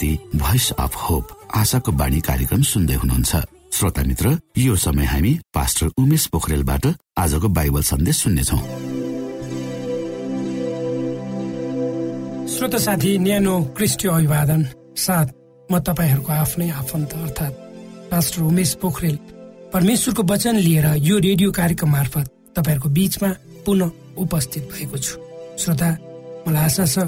प्रस्तुति voice of hope आशाको बाणी कार्यक्रम सुन्दै हुनुहुन्छ। श्रोता मित्र यो समय हामी पास्टर उमेश पोखरेलबाट आजको बाइबल सन्देश सुन्नेछौ। श्रोता साथी न्यानो क्रिस्टियो अभिवादन। साथ म तपाईँहरूको आफ्नै आफन्त अर्थात् पास्टर उमेश पोखरेल। परमेश्वरको वचन लिएर यो रेडियो कार्यक्रम मार्फत तपाईँहरूको बीचमा पुनः उपस्थित भएको छु। श्रोता मलाई आशा छ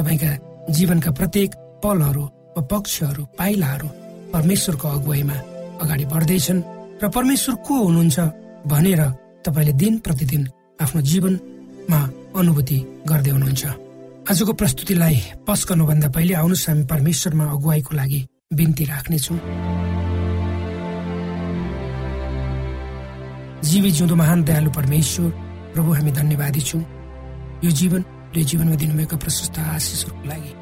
तपाईँका जीवनका प्रत्येक पलहरू वा पक्षहरू पाइलाहरू परमेश्वरको अगुवाईमा अगाडि बढ्दैछन्। र परमेश्वर को हुनुहुन्छ भनेर तपाईँले दिन प्रतिदिन आफ्नो जीवनमा अनुभूति गर्दै हुनुहुन्छ। आजको प्रस्तुतिलाई पस गर्नुभन्दा पहिले आउनुहोस् हामी परमेश्वरमा अगुवाईको लागि बिन्ती राख्नेछौँ। जीवी जिउँदो महान दयालु परमेश्वर प्रभु हामी धन्यवादी छौँ। यो जीवन र जीवनमा दिनुभएको प्रशस्त आशिषहरूको लागि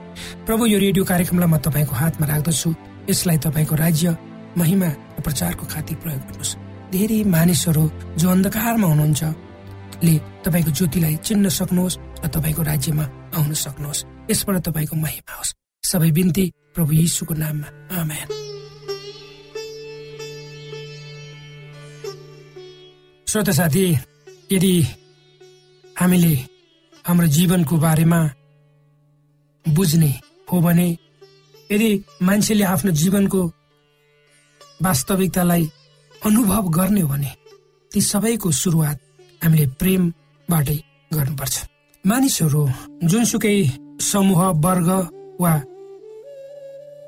प्रभु यो रेडियो कार्यक्रमलाई म तपाईँको हातमा राख्दछु। यसलाई तपाईँको राज्य महिमा प्रचारको खातिर प्रयोग गर्नुहोस्। धेरै मानिसहरू जो अन्धकारमा हुनुहुन्छ ले तपाईँको ज्योतिलाई चिन्न सक्नुहोस् र तपाईँको राज्यमा आउन सक्नुहोस्। यसबाट तपाईँको महिमा होस्। सबै बिन्ती प्रभु यीशुको नाममा। आमेन। श्रोता साथी यदि हामीले हाम्रो जीवनको बारेमा बुझ्ने हो भने यदि मान्छेले आफ्नो जीवनको वास्तविकतालाई अनुभव गर्ने हो भने ती सबैको सुरुवात हामीले प्रेमबाटै गर्नुपर्छ। मानिसहरू जुनसुकै समूह वर्ग वा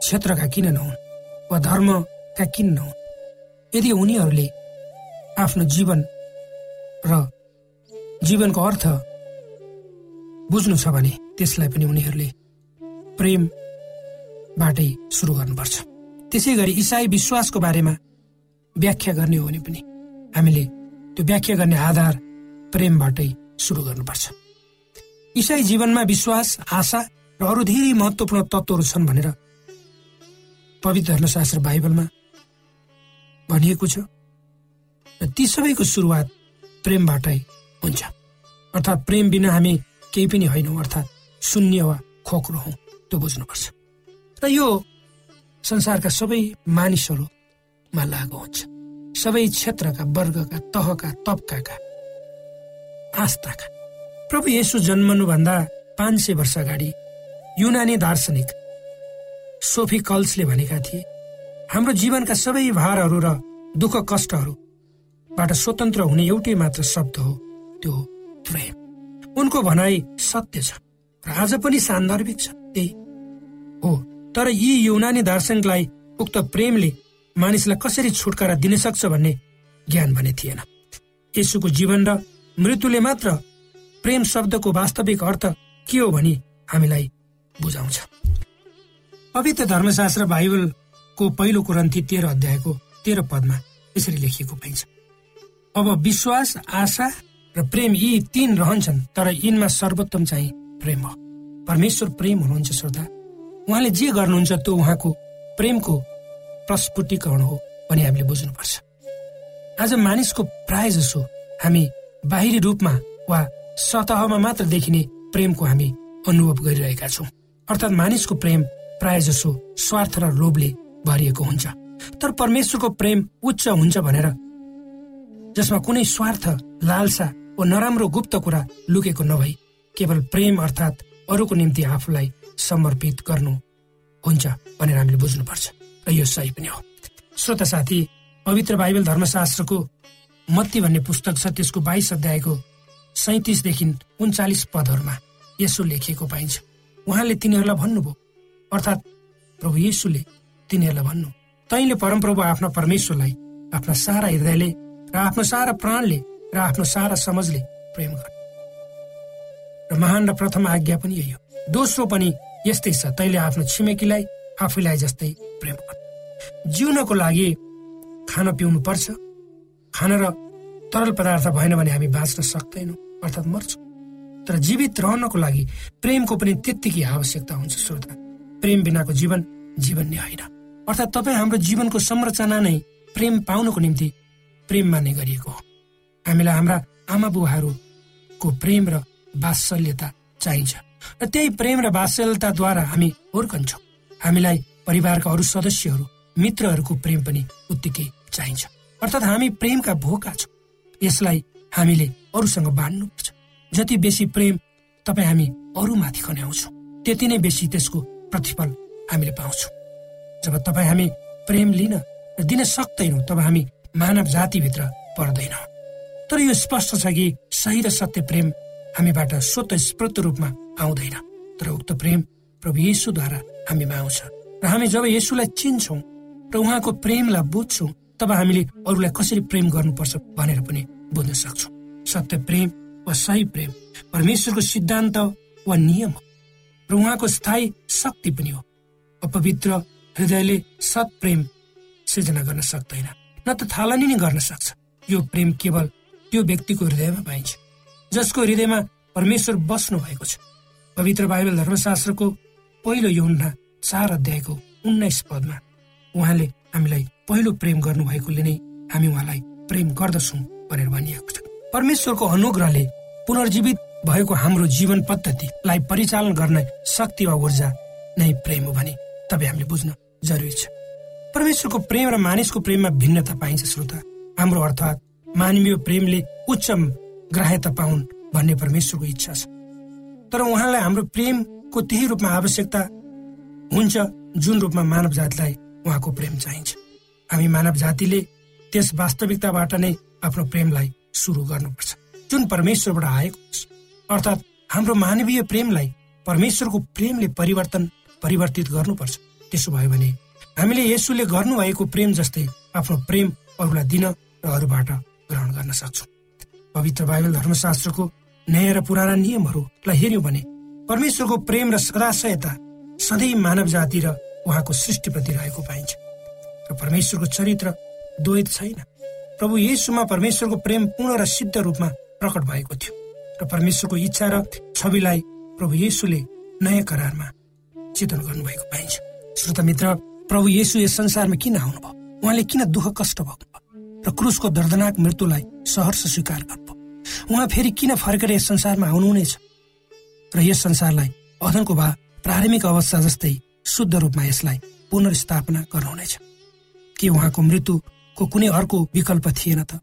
क्षेत्रका किन नहुन् वा धर्मका किन नहुन् यदि उनीहरूले आफ्नो जीवन र जीवनको अर्थ बुझ्नु छ भने त्यसलाई पनि उनीहरूले प्रेमबाटै सुरु गर्नुपर्छ। त्यसै गरी इसाई विश्वासको बारेमा व्याख्या गर्ने हो भने पनि हामीले त्यो व्याख्या गर्ने आधार प्रेमबाटै सुरु गर्नुपर्छ। इसाई जीवनमा विश्वास आशा र अरू धेरै महत्वपूर्ण तत्त्वहरू छन् भनेर पवित्र धर्मशास्त्र बाइबलमा भनिएको छ। र ती सबैको सुरुवात प्रेमबाटै हुन्छ। अर्थात् प्रेम बिना हामी केही पनि होइनौँ अर्थात् शून्य वा खोक्रो हौ। त्यो बुझ्नुपर्छ। र यो संसारका सबै मानिसहरूमा लागु हुन्छ। सबै क्षेत्रका वर्गका तहका तबकाका आस्थाका। प्रभु यसो जन्मनुभन्दा पाँच सय वर्ष अगाडि युनानी दार्शनिक सोफी कल्सले भनेका थिए हाम्रो जीवनका सबै भारहरू र दुःख कष्टहरू बाट स्वतन्त्र हुने एउटै मात्र शब्द हो त्यो प्रेम। उनको भनाइ सत्य छ र आज पनि सान्दर्भिक छ। त्यही हो तर यी युनानी दार्शनिकलाई उक्त प्रेमले मानिसलाई कसरी छुटकारा दिन सक्छ भन्ने ज्ञान भने थिएन। यसुको जीवन र मृत्युले मात्र प्रेम शब्दको वास्तविक अर्थ के हो भनी हामीलाई बुझाउँछ। पवित्र धर्मशास्त्र बाइबलको पहिलो कुरन्ती तेह्र अध्यायको तेह्र पदमा यसरी लेखिएको पाइन्छ। अब विश्वास आशा र प्रेम यी तीन रहन्छन् तर यिनमा सर्वोत्तम चाहिँ प्रेम हो। परमेश्वर प्रेम हुनुहुन्छ श्रोता। उहाँले जे गर्नुहुन्छ त्यो उहाँको प्रेमको प्रस्फुटीकरण हो भनी हामीले बुझ्नुपर्छ। आज मानिसको प्राय जसो हामी बाहिरी रूपमा वा सतहमा मात्र देखिने प्रेमको हामी अनुभव गरिरहेका छौँ। अर्थात् मानिसको प्रेम प्राय जसो स्वार्थ र लोभले भरिएको हुन्छ। तर परमेश्वरको प्रेम उच्च हुन्छ भनेर जसमा कुनै स्वार्थ लालसा वा नराम्रो गुप्त कुरा लुकेको नभई केवल प्रेम अर्थात् अरूको निम्ति आफूलाई समर्पित गर्नु हुन्छ भनेर हामीले बुझ्नुपर्छ। र यो सही पनि हो। श्रोता साथी पवित्र बाइबल धर्मशास्त्रको मत्ती भन्ने पुस्तक छ त्यसको बाइस अध्यायको सैतिसदेखि उन्चालिस पदहरूमा यसो लेखिएको पाइन्छ। उहाँले तिनीहरूलाई भन्नुभयो अर्थात् प्रभु येसुले तिनीहरूलाई भन्नु तैँले परमप्रभु आफ्ना परमेश्वरलाई आफ्ना सारा हृदयले र आफ्नो सारा प्राणले र आफ्नो सारा समझले प्रेम गर। र महान र प्रथम आज्ञा पनि यही हो। दोस्रो पनि यस्तै छ। तैँले आफ्नो छिमेकीलाई आफूलाई जस्तै प्रेम गर। जिउनको लागि खान पिउनु पर्छ। खान र तरल पदार्थ भएन भने हामी बाँच्न सक्दैनौँ अर्थात् मर्छौँ। तर जीवित रहनको लागि प्रेमको पनि त्यत्तिकै आवश्यकता हुन्छ श्रोता। प्रेम बिनाको जीवन जीवन नै होइन। अर्थात् तपाईँ हाम्रो जीवनको संरचना नै प्रेम पाउनको निम्ति प्रेम मान्ने गरिएको हो। हामीलाई हाम्रा आमा बुवाहरूको प्रेम र वात्सल्यता चाहिन्छ। र त्यही प्रेम र वात्सल्यताद्वारा हामी हुर्कन्छौँ। हामीलाई परिवारका अरू सदस्यहरू मित्रहरूको प्रेम पनि उत्तिकै चाहिन्छ। अर्थात् हामी प्रेमका भोका छौँ। यसलाई हामीले अरूसँग बाँड्नुपर्छ। जति बेसी प्रेम तपाईँ हामी अरूमाथि खन्याउँछौँ त्यति नै बेसी त्यसको प्रतिफल हामीले पाउँछौँ। जब तपाईँ हामी प्रेम लिन र दिन सक्दैनौँ तब हामी मानव जातिभित्र पर्दैन। तर यो स्पष्ट छ कि सही र सत्य प्रेम हामीबाट स्वत स्प्रत रूपमा आउँदैन। तर उक्त प्रेम प्रभु येसुद्वारा हामीमा आउँछ। र हामी जब यसुलाई चिन्छौँ र उहाँको प्रेमलाई बुझ्छौँ तब हामीले अरूलाई कसरी प्रेम गर्नुपर्छ भनेर पनि बुझ्न सक्छौँ। सत्य प्रेम वा सही प्रेम परमेश्वरको सिद्धान्त वा नियम हो र उहाँको स्थायी शक्ति पनि हो। अपवित्र हृदयले सत प्रेम सृजना गर्न सक्दैन न त थालनी नै गर्न सक्छ। यो प्रेम केवल त्यो व्यक्तिको हृदयमा पाइन्छ। जसको हृदयमा परमेश्वर बस्नु भएको छ। पवित्र बाइबल धर्मशास्त्रको पहिलो यौना चार अध्यायको उन्नाइस पदमा उहाँले हामीलाई पहिलो प्रेम गर्नुभएकोले नै हामी उहाँलाई प्रेम गर्दछौँ भनेर भनिएको छ। परमेश्वरको अनुग्रहले पुनर्जीवित भएको हाम्रो जीवन पद्धतिलाई परिचालन गर्ने शक्ति वा ऊर्जा नै प्रेम हो भने तपाईँ हामीले बुझ्न जरुरी छ। परमेश्वरको प्रेम र मानिसको प्रेममा भिन्नता पाइन्छ श्रोता। हाम्रो अर्थात् मानवीय प्रेमले उच्च ग्राह्यता पाउन् भन्ने परमेश्वरको इच्छा छ। तर उहाँलाई हाम्रो प्रेमको त्यही रूपमा आवश्यकता हुन्छ जुन रूपमा मानव जातिलाई उहाँको प्रेम चाहिन्छ। हामी मानव जातिले त्यस वास्तविकताबाट नै आफ्नो प्रेमलाई सुरु गर्नुपर्छ। जुन परमेश्वरबाट आएको अर्थात् हाम्रो मानवीय प्रेमलाई परमेश्वरको प्रेमले परिवर्तन परिवर्तित गर्नुपर्छ। त्यसो भयो भने हामीले यसुले गर्नुभएको प्रेम जस्तै आफ्नो प्रेम अरूलाई दिन र अरूबाट ग्रहण गर्न सक्छौँ। पवित्र बाइबल धर्मशास्त्रको नयाँ र पुराना नियमहरूलाई हेऱ्यौँ भने परमेश्वरको प्रेम र सदाशयता सधैँ मानव जाति र उहाँको सृष्टिप्रति रहेको पाइन्छ। र परमेश्वरको चरित्र द्वैत छैन। प्रभु येसुमा परमेश्वरको प्रेम पूर्ण र सिद्ध रूपमा प्रकट भएको थियो। र परमेश्वरको इच्छा र छविलाई प्रभु येसुले नयाँ करारमा चितन गर्नुभएको पाइन्छ। श्रोता मित्र प्रभु येसु यस संसारमा किन आउनुभयो? उहाँले किन दुःख कष्ट भयो र क्रुसको दर्दनाक मृत्युलाई सहर्ष स्वीकार गर्नुभयो उहाँ फेरि किन फर्केर यस संसारमा आउनुहुनेछ? र यस संसारलाई अधनको भा प्रारम्भिक अवस्था जस्तै शुद्ध रूपमा यसलाई पुनर्स्थापना गर्नुहुनेछ। के उहाँको मृत्युको कुनै अर्को विकल्प थिएन त?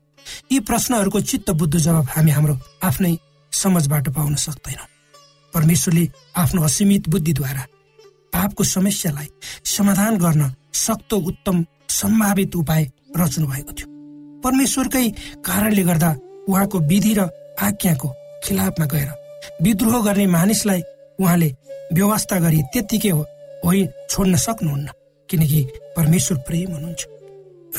यी प्रश्नहरूको चित्त बुद्ध जवाब हामी हाम्रो आफ्नै समझबाट पाउन सक्दैनौँ। परमेश्वरले आफ्नो असीमित बुद्धिद्वारा पापको समस्यालाई समाधान गर्न सक्तो उत्तम सम्भावित उपाय रच्नु भएको थियो। परमेश्वरकै कारणले गर्दा उहाँको विधि र आज्ञाको खिलाफमा गएर विद्रोह गर्ने मानिसलाई उहाँले व्यवस्था गरी त्यत्तिकै हो होइ छोड्न सक्नुहुन्न किनकि परमेश्वर प्रेम हुनुहुन्छ।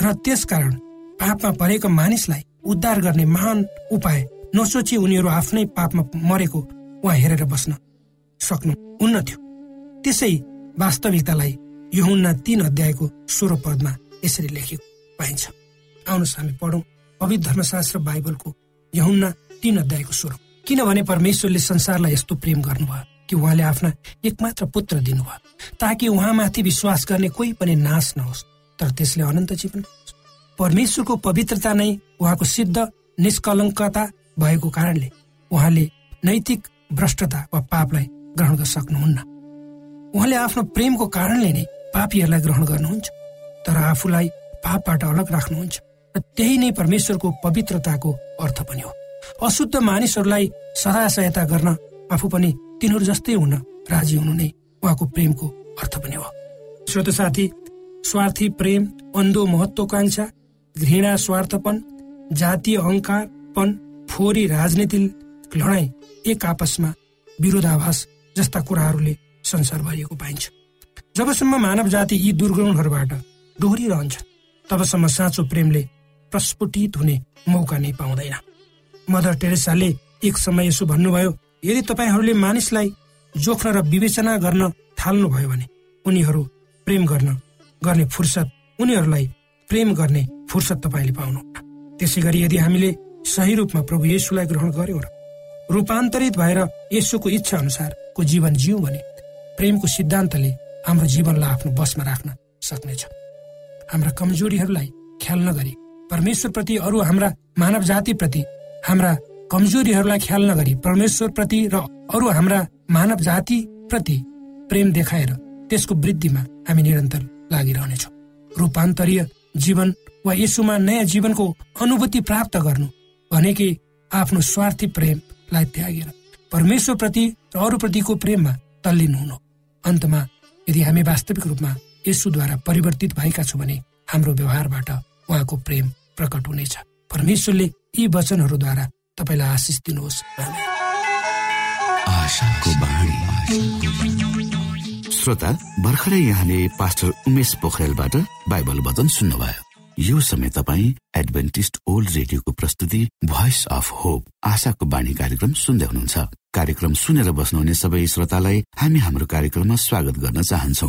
र त्यसकारण पापमा परेको मानिसलाई उद्धार गर्ने महान उपाय नसोची उनीहरू आफ्नै पापमा मरेको उहाँ हेरेर बस्न सक्नु हुन्न थियो। त्यसै वास्तविकतालाई यहुन्ना तीन अध्यायको सोह्र पदमा यसरी लेखेको पाइन्छ। आउनुहोस् हामी पढौँ पवित्र धर्मशास्त्र बाइबलको यहुन्ना तीन अध्यायको सोह्र किनभने परमेश्वरले संसारलाई यस्तो प्रेम गर्नुभयो कि उहाँले आफ्ना एकमात्र पुत्र दिनुभयो ताकि उहाँमाथि विश्वास गर्ने कोही पनि नाश नहोस् तर त्यसले अनन्त जीवन परमेश्वरको पवित्रता नै उहाँको सिद्ध निष्कलङ्कता भएको कारणले उहाँले नैतिक भ्रष्टता वा पापलाई ग्रहण गर्न सक्नुहुन्न। उहाँले आफ्नो प्रेमको कारणले नै पापीहरूलाई ग्रहण गर्नुहुन्छ तर आफूलाई पापबाट अलग राख्नुहुन्छ। र त्यही नै परमेश्वरको पवित्रताको अर्थ पनि हो। अशुद्ध मानिसहरूलाई सदा सहायता गर्न आफू पनि तिनीहरू जस्तै हुन राजी हुनु नै उहाँको प्रेमको अर्थ पनि हो। श्रोत साथी स्वार्थी प्रेम अन्धो महत्वकांक्षा घृणा स्वार्थपन जातीय अहङ्कारपन फोहोरी राजनीतिक लडाई एक आपसमा विरोधाभास जस्ता कुराहरूले संसार भरिएको पाइन्छ। जबसम्म मानव जाति यी दुर्गुणहरूबाट डोहोरिरहन्छ तबसम्म साँचो प्रेमले प्रस्फुटित हुने मौका नै पाउँदैन। मदर टेरेसाले एक समय यसो भन्नुभयो यदि तपाईँहरूले मानिसलाई जोख्न र विवेचना गर्न थाल्नुभयो भने उनीहरू प्रेम गर्न गर्ने फुर्सद उनीहरूलाई प्रेम गर्ने फुर्सद तपाईँले पाउनु त्यसै गरी यदि हामीले सही रूपमा प्रभु येसुलाई ग्रहण गर्यौँ र रूपान्तरित भएर यसुको इच्छा अनुसारको जीवन जिउ भने प्रेमको सिद्धान्तले हाम्रो जीवनलाई आफ्नो बसमा राख्न सक्नेछ। हाम्रा कमजोरीहरूलाई ख्याल नगरी परमेश्वरप्रति अरू हाम्रा मानव जातिप्रति हाम्रा कमजोरीहरूलाई ख्याल नगरी परमेश्वर प्रति र अरू हाम्रा मानव जाति प्रति प्रेम देखाएर त्यसको वृद्धिमा हामी निरन्तर लागिरहनेछौँ। रूपान्तरीय जीवन वा यसुमा नयाँ जीवनको अनुभूति प्राप्त गर्नु भनेकै आफ्नो स्वार्थी प्रेमलाई त्यागेर परमेश्वरप्रति र अरूप्रतिको प्रेममा तल्लीन हुनु। अन्तमा यदि हामी वास्तविक रूपमा यसुद्वारा परिवर्तित भएका छौँ भने हाम्रो व्यवहारबाट उहाँको प्रेम प्रकट हुनेछ। परमेश्वरले यी वचनहरूद्वारा तपाईँलाई आशिष दिनुहोस्। श्रोता भर्खरै यहाँले पास्टर उमेश पोखरेलबाट बाइबल वचन सुन्नुभयो। यो समय तपाईँ एडभेन्टिस्ट ओल्ड रेडियोको प्रस्तुति भोइस अफ होप आशाको बाणी कार्यक्रम सुन्दै हुनुहुन्छ। कार्यक्रम सुनेर बस्नुहुने सबै श्रोतालाई हामी हाम्रो कार्यक्रममा स्वागत गर्न चाहन्छौ।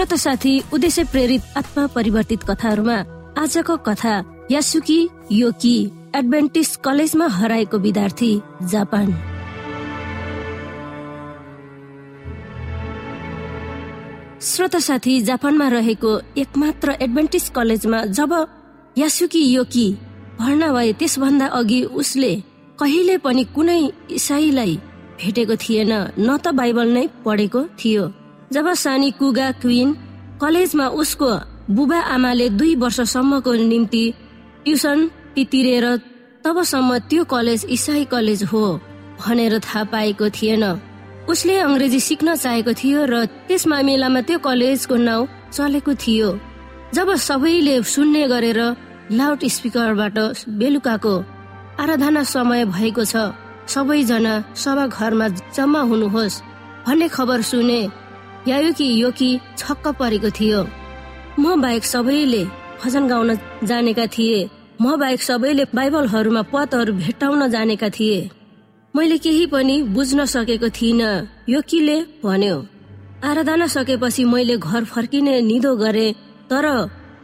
श्रोत साथी उद्देश्य प्रेरित आत्मा परिवर्तित कथाहरूमा आजको कथा यासुकी योकी एडभेन्टिस कलेजमा हराएको विद्यार्थी जापान। श्रोता साथी जापानमा रहेको एकमात्र एडभेन्टिस कलेजमा जब यासुकी योकी भर्ना भए त्यसभन्दा अघि उसले कहिले पनि कुनै इसाईलाई भेटेको थिएन न त बाइबल नै पढेको थियो। जब सानी कुगा क्विन कलेजमा उसको बुबा आमाले दुई वर्षसम्मको निम्ति ट्युसन तिरेर तबसम्म त्यो कलेज इसाई कलेज हो भनेर थाहा पाएको थिएन। उसले अङ्ग्रेजी सिक्न चाहेको थियो र त्यस मामिलामा त्यो कलेजको नाउँ चलेको थियो। जब सबैले सुन्ने गरेर लाउड स्पिकरबाट बेलुकाको आराधना समय भएको छ सबैजना सभा घरमा जम्मा हुनुहोस् भन्ने खबर सुने यायुकी योकी छक्क परेको थियो। म बाहेक सबैले भजन गाउन जानेका थिए। म बाहेक सबैले बाइबलहरूमा पदहरू भेटाउन जानेका थिए। मैले केही पनि बुझ्न सकेको थिइनँ यो किले भन्यो। आराधना सकेपछि मैले घर फर्किने निदो गरे तर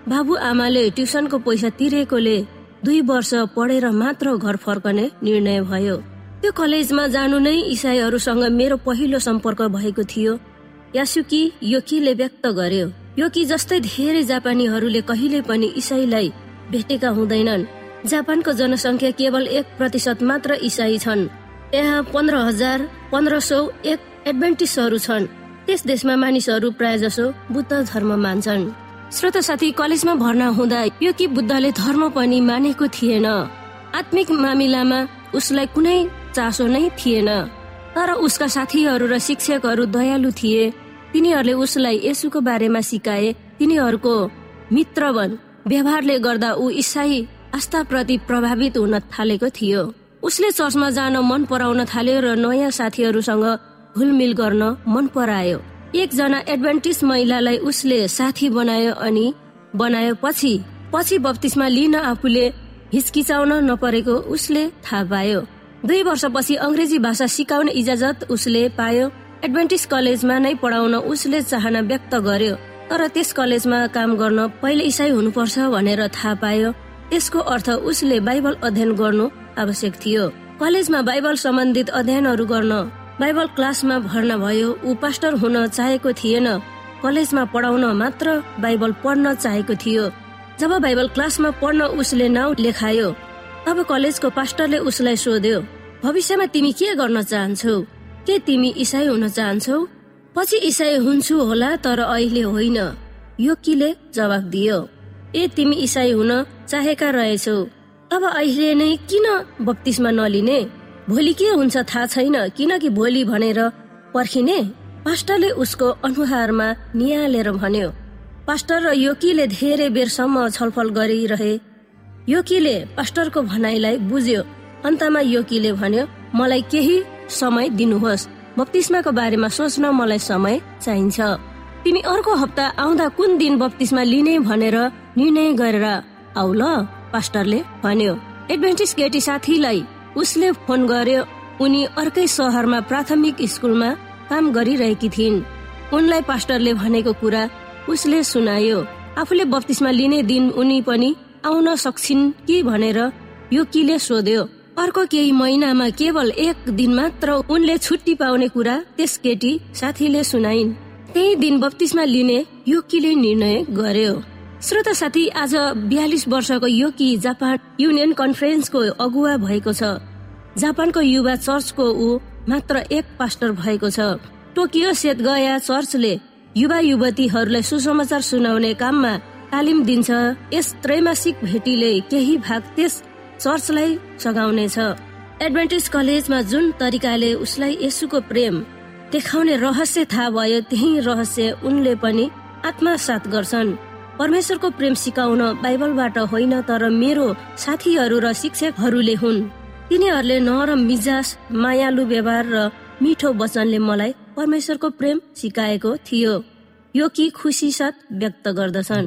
बाबु आमाले ट्युसनको पैसा तिरेकोले दुई वर्ष पढेर मात्र घर फर्कने निर्णय भयो। त्यो कलेजमा जानु नै इसाईहरूसँग मेरो पहिलो सम्पर्क भएको थियो। यासुकी योकीले व्यक्त गर्यो। योकी जस्तै धेरै जापानीहरूले कहिले पनि इसाईलाई भेटेका हुँदैनन्। जापानको जनसङ्ख्या केवल एक प्रतिशत मात्र इसाई छन्। यहाँ पन्ध्र हजार पन्ध्र सौ एक एडभेन्टिसहरू छन्। त्यस देशमा मानिसहरू प्राय जसो बुद्ध धर्म मान्छन् श्रोत साथी कलेजमा भर्ना हुँदा यो कि बुद्धले धर्म पनि मानेको थिएन। आत्मिक मामिलामा उसलाई कुनै चासो नै थिएन। तर उसका साथीहरू र शिक्षकहरू दयालु थिए। तिनीहरूले उसलाई यसुको बारेमा सिकाए। तिनीहरूको मित्र व्यवहारले गर्दा ऊ इसाई आस्थाप्रति प्रभावित हुन थालेको थियो। उसले चर्चमा जान मन पराउन थाल्यो र नयाँ साथीहरूसँग घुलमिल गर्न मन परायो। एकजना एडभान्टिस महिलालाई उसले साथी बनायो अनि बनायो पछि पछि बत्तिसमा लिन आफूले हिचकिचाउन नपरेको उसले थाहा पायो। दुई वर्षपछि अङ्ग्रेजी भाषा सिकाउने इजाजत उसले पायो। एडभान्टिस कलेजमा नै पढाउन उसले चाहना व्यक्त गर्यो तर त्यस कलेजमा काम गर्न पहिले इसाई हुनुपर्छ भनेर थाहा पायो। त्यसको अर्थ उसले बाइबल अध्ययन गर्नु आवश्यक थियो। कलेजमा बाइबल सम्बन्धित अध्ययनहरू गर्न बाइबल क्लासमा भर्ना भयो ऊ पास्टर हुन चाहेको थिएन। कलेजमा पढाउन मात्र बाइबल पढ्न चाहेको थियो। जब बाइबल क्लासमा पढ्न उसले नाउँ लेखायो तब कलेजको पास्टरले उसलाई सोध्यो भविष्यमा तिमी के गर्न चाहन्छौ? के तिमी इसाई हुन चाहन्छौ? पछि इसाई हुन्छु होला तर अहिले होइन। यो किले जवाब दियो। ए तिमी इसाई हुन चाहेका रहेछौ। अब अहिले नै किन बत्तिसमा नलिने? भोलि के हुन्छ थाहा छैन किनकि भोलि भनेर पर्खिने? पास्टरले उसको अनुहारमा निहालेर भन्यो पास्टर र योकीले धेरै बेरसम्म छलफल गरिरहे? योकीले पास्टरको भनाइलाई बुझ्यो। अन्तमा योकीले भन्यो मलाई केही समय दिनुहोस्। बत्तिस्माको बारेमा सोच्न मलाई समय चाहिन्छ। तिमी अर्को हप्ता आउँदा कुन दिन बत्तिसमा लिने भनेर निर्णय गरेर आउ ल पास्टरले भन्यो। एडभेन्टिस केटी साथीलाई उसले फोन गर्यो। उनी अर्कै सहरमा प्राथमिक स्कुलमा काम गरिरहेकी थिइन्। उनलाई पास्टरले भनेको कुरा उसले सुनायो। आफूले बत्तिसमा लिने दिन उनी पनि आउन सक्छिन् कि भनेर यो किले सोध्यो। अर्को केही महिनामा केवल एक दिन मात्र उनले छुट्टी पाउने कुरा त्यस केटी साथीले सुनाइन्। त्यही दिन बत्तिसमा लिने योकीले निर्णय गर्यो। श्रोता साथी आज बयालिस वर्षको योकी जापान युनियन कन्फरेन्सको अगुवा भएको छ। जापानको युवा चर्चको ऊ मात्र एक पास्टर भएको छ। टोकियो सेत गया चर्चले युवा युवतीहरूलाई सुसमाचार सुनाउने काममा तालिम दिन्छ। यस त्रैमासिक भेटीले केही भाग त्यस चर्चलाई सघाउनेछ। एडभेन्टिज कलेजमा जुन तरिकाले उसलाई यसुको प्रेम देखाउने रहस्य थाहा भयो त्यही रहस्य उनले पनि आत्मसात गर्छन्। परमेश्वरको प्रेम सिकाउन बाइबलबाट होइन तर मेरो साथीहरू र शिक्षकहरूले हुन्। तिनीहरूले नरम मिजाज मायालु व्यवहार र मिठो वचनले मलाई परमेश्वरको प्रेम सिकाएको थियो। यो कि खुसी साथ व्यक्त गर्दछन्।